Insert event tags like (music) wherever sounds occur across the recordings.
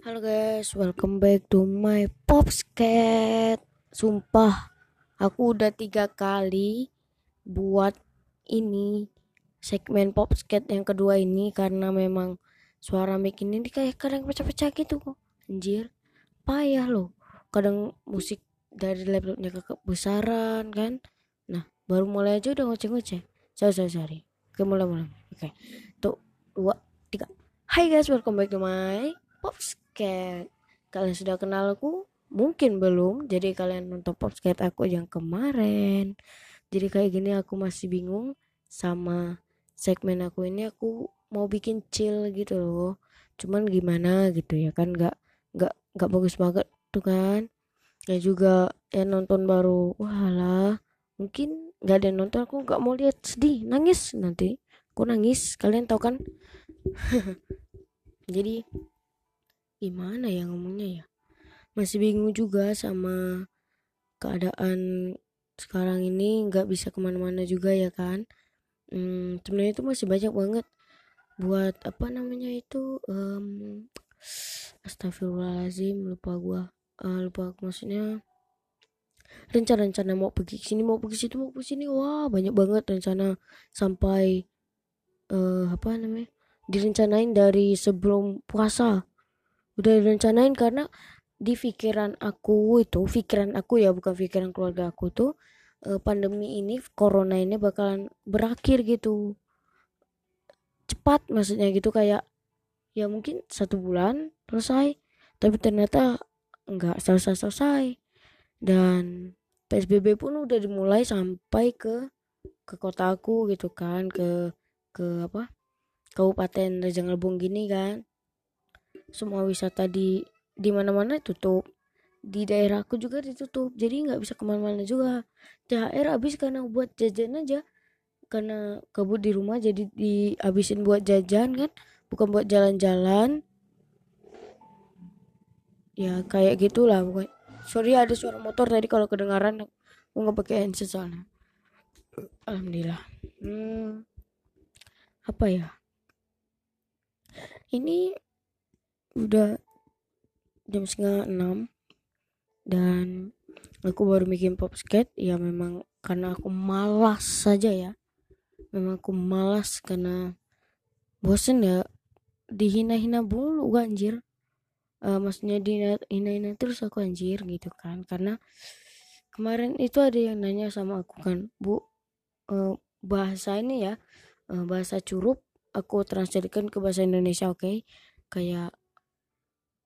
Halo guys, welcome back to my Popscat. Sumpah, aku udah tiga kali buat ini segmen Popscat yang kedua ini karena memang suara mic ini kayak kadang pecah-pecah gitu kok. Anjir, payah loh. Kadang musik dari laptopnya kebesaran kan. Nah, baru mulai aja udah ngoceh-ngoceh. Sorry, sorry, sorry. Oke, mulai, mulai. Oke, tuh, dua, tiga. Hai guys, welcome back to my Popscat. Kalian sudah kenal aku? Mungkin belum. Jadi kalian nonton Popscat aku yang kemarin. Jadi kayak gini aku masih bingung sama segmen aku ini aku mau bikin chill gitu loh. Cuman gimana gitu ya kan nggak nggak nggak bagus banget tuh kan. Kayak juga ya nonton baru. Walah, mungkin nggak ada yang nonton aku nggak mau lihat sedih nangis nanti aku nangis kalian tahu kan (laughs) jadi gimana ya ngomongnya ya? Masih bingung juga sama keadaan sekarang ini nggak bisa ke mana-mana juga ya kan? Hmm, sebenarnya itu masih banyak banget buat apa namanya itu um, astagfirullahaladzim lupa gua. Uh, lupa maksudnya rencana-rencana mau pergi sini mau pergi situ mau pergi sini. Wah banyak banget rencana sampai uh, apa namanya direncanain dari sebelum puasa udah direncanain karena di pikiran aku itu pikiran aku ya bukan pikiran keluarga aku tuh eh, pandemi ini corona ini bakalan berakhir gitu. Cepat maksudnya gitu kayak ya mungkin satu bulan selesai tapi ternyata nggak selesai selesai dan PSBB pun udah dimulai sampai ke ke kota aku gitu kan ke ke apa Kabupaten Rejang Lebong gini kan semua wisata di di mana-mana tutup. Di daerahku juga ditutup jadi nggak bisa ke mana-mana juga. THR habis karena buat jajan aja. Karena kabut di rumah jadi dihabisin buat jajan kan bukan buat jalan-jalan. Ya kayak gitulah pokoknya. Sorry ada suara motor tadi kalau kedengaran aku nggak pakai handset soalnya. Alhamdulillah. Hmm, apa ya? Ini udah jam setengah enam dan aku baru bikin popscat ya memang karena aku malas saja ya. Memang aku malas karena bosen ya. Dihina-hina bulu anjir. Uh, maksudnya dihina-hina terus aku anjir gitu kan. Karena kemarin itu ada yang nanya sama aku kan bu uh, bahasa ini ya uh, bahasa curup aku translatekan ke bahasa Indonesia oke? Okay? kayak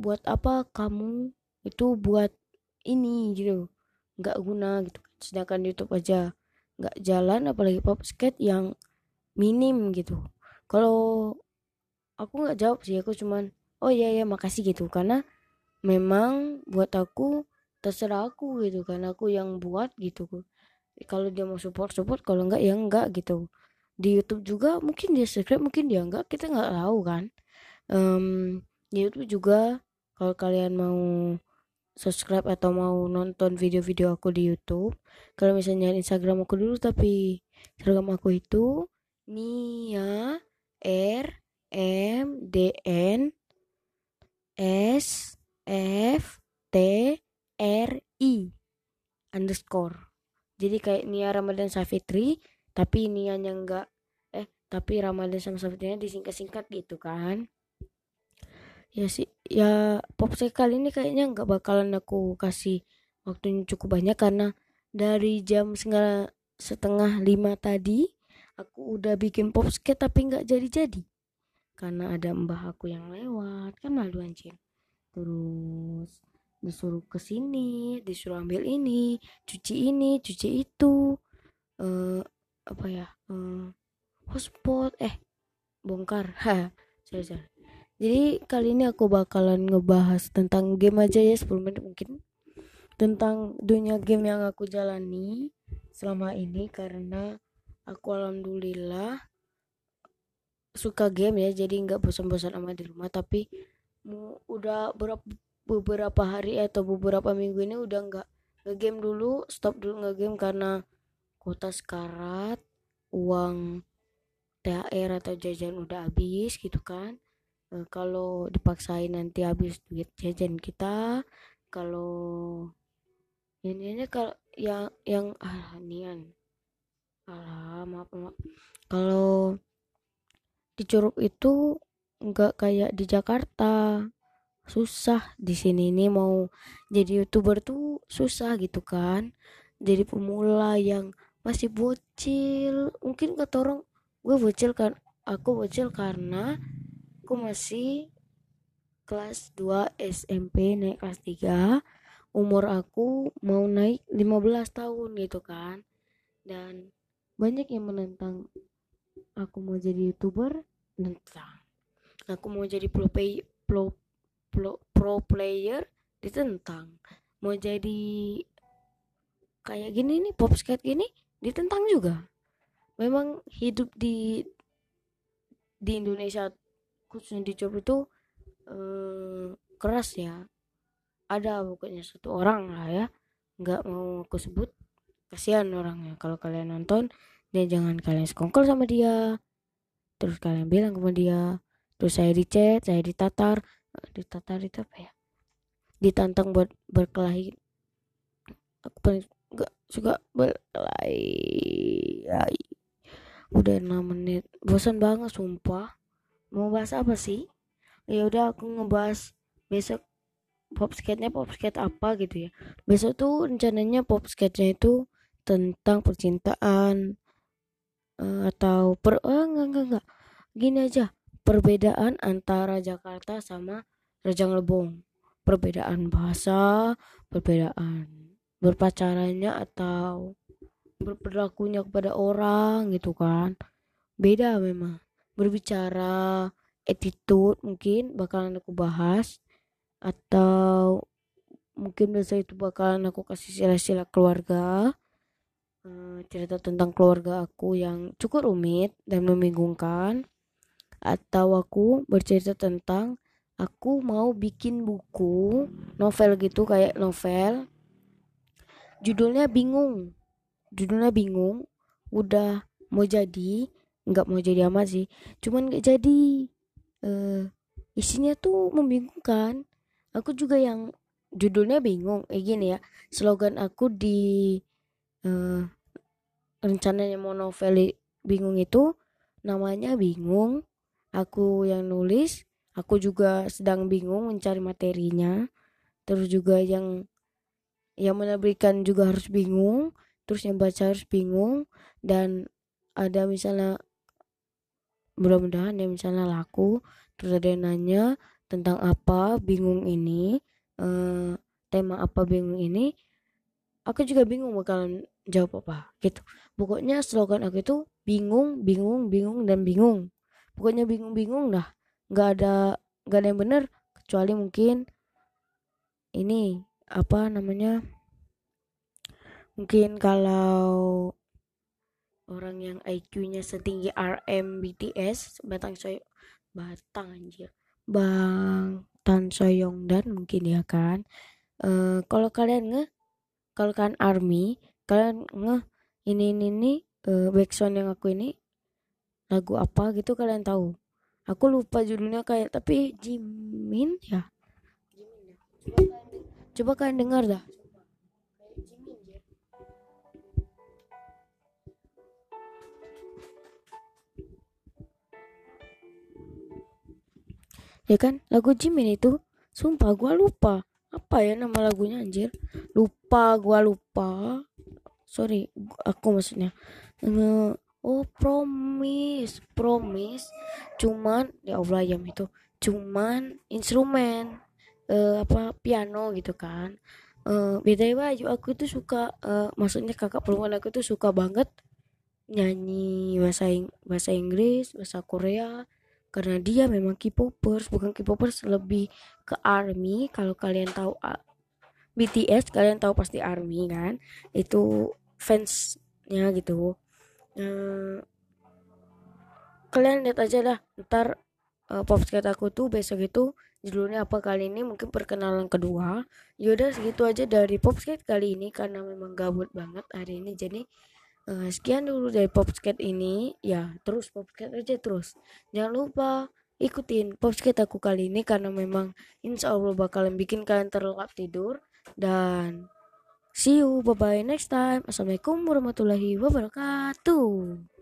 buat apa kamu itu buat ini gitu. Nggak guna gitu kan. sedangkan YouTube aja nggak jalan apalagi pop skate yang minim gitu. Kalau aku nggak jawab sih aku cuman oh iya ya makasih gitu. Karena memang buat aku terserah aku gitu karena aku yang buat gitu. Kalau dia mau support support. Kalau enggak ya enggak gitu. Di YouTube juga mungkin dia subscribe mungkin dia enggak kita nggak tahu kan. Um, di YouTube juga kalau kalian mau subscribe atau mau nonton video-video aku di YouTube kalau misalnya Instagram aku dulu tapi Instagram aku itu Nia R M D N S F T R I underscore. Jadi kayak Nia Ramadan Safitri tapi Nianya enggak eh tapi Ramadan sama Safitrinya disingkat-singkat gitu kan ya sih ya pop kali ini kayaknya nggak bakalan aku kasih waktunya cukup banyak karena dari jam setengah lima tadi aku udah bikin pop tapi nggak jadi-jadi. Karena ada mbah aku yang lewat kan malu anjir terus disuruh ke sini disuruh ambil ini cuci ini cuci itu uh, apa ya uh, hotspot eh bongkar. (laughs) Ha saya jadi kali ini aku bakalan ngebahas tentang game aja ya 10 menit mungkin. Tentang dunia game yang aku jalani selama ini karena aku alhamdulillah suka game ya jadi nggak bosan-bosan amat di rumah. Tapi udah beberapa beberapa hari atau beberapa minggu ini udah nggak ngegame dulu stop dulu ngegame karena kota sekarat uang THR atau jajan udah habis gitu kan uh, kalau dipaksain nanti habis duit jajan kita kalau ini aja kalau yang yang ah nian. Alah maaf maaf. Kalau di Curug itu nggak kayak di Jakarta. Susah di sini nih mau jadi youtuber tuh susah gitu kan. Jadi pemula yang masih bocil. Mungkin kata orang gue bocil kan aku bocil karena aku masih kelas 2 SMP naik kelas 3 umur aku mau naik 15 tahun gitu kan. Dan banyak yang menentang aku mau jadi youtuber nentang. Aku mau jadi pro play pro pro, pro player ditentang. Mau jadi kayak gini nih pop skate gini ditentang juga. Memang hidup di di Indonesia khususnya di Job itu eh, keras ya. Ada pokoknya satu orang lah ya nggak mau aku sebut. Kasihan orangnya. Kalau kalian nonton dia jangan kalian sekongkol sama dia. Terus kalian bilang sama dia. Terus saya di chat saya ditatar. Ditatar itu apa ya? Ditantang buat berkelahi. Aku paling gak suka berkelahi. Udah 6 menit. Bosan banget sumpah mau bahas apa sih? Ya udah aku ngebahas besok pop skate-nya pop skate apa gitu ya. Besok tuh rencananya pop skate-nya itu tentang percintaan uh, atau per oh, enggak enggak enggak. Gini aja perbedaan antara Jakarta sama Rejang Lebong. Perbedaan bahasa perbedaan berpacarannya atau berperilakunya kepada orang gitu kan. Beda memang berbicara attitude mungkin bakalan aku bahas atau mungkin besok itu bakalan aku kasih sila-sila keluarga uh, cerita tentang keluarga aku yang cukup rumit dan membingungkan atau aku bercerita tentang aku mau bikin buku novel gitu kayak novel. Judulnya bingung. Judulnya bingung. Udah mau jadi nggak mau jadi amat sih. Cuman nggak jadi. Uh, isinya tuh membingungkan. Aku juga yang judulnya bingung. Kayak gini ya slogan aku di uh, rencananya mau novel bingung itu namanya bingung. Aku yang nulis aku juga sedang bingung mencari materinya. Terus juga yang yang menerbitkan juga harus bingung terus yang baca harus bingung. Dan ada misalnya mudah-mudahan ya misalnya laku terus ada yang nanya tentang apa bingung ini eh, tema apa bingung ini aku juga bingung bakalan jawab apa gitu. Pokoknya slogan aku itu bingung bingung bingung dan bingung. Pokoknya bingung-bingung dah. Nggak ada nggak ada yang benar kecuali mungkin ini apa namanya mungkin kalau orang yang IQ-nya setinggi RM BTS Batang Soy Batang anjir. Bang Tan Soyong dan mungkin ya kan. Uh, kalau kalian nge kalau kalian army kalian nge ini ini ini uh, backsound yang aku ini lagu apa gitu kalian tahu. Aku lupa judulnya kayak tapi Jimin ya? Coba kalian dengar dah ya kan? Lagu Jimin itu sumpah gua lupa. Apa ya nama lagunya anjir? Lupa gua lupa. Sorry aku maksudnya. Oh promise promise. Cuman ya Allah ya itu. Cuman instrumen uh, apa piano gitu kan. Uh, beda baju aku tuh suka uh, maksudnya kakak perempuan aku tuh suka banget nyanyi bahasa bahasa Inggris bahasa Korea karena dia memang K-popers bukan K-popers lebih ke ARMY. Kalau kalian tahu uh, BTS kalian tahu pasti ARMY kan? Itu fansnya gitu. Uh, kalian lihat aja lah ntar uh, skate aku tuh besok itu judulnya apa kali ini mungkin perkenalan kedua. Yaudah segitu aja dari pop skate kali ini karena memang gabut banget hari ini. Jadi uh, sekian dulu dari pop skate ini. Ya terus pop skate aja terus. Jangan lupa ikutin podcast aku kali ini karena memang insya Allah bakalan bikin kalian terlelap tidur. Dan see you bye bye next time. Assalamualaikum warahmatullahi wabarakatuh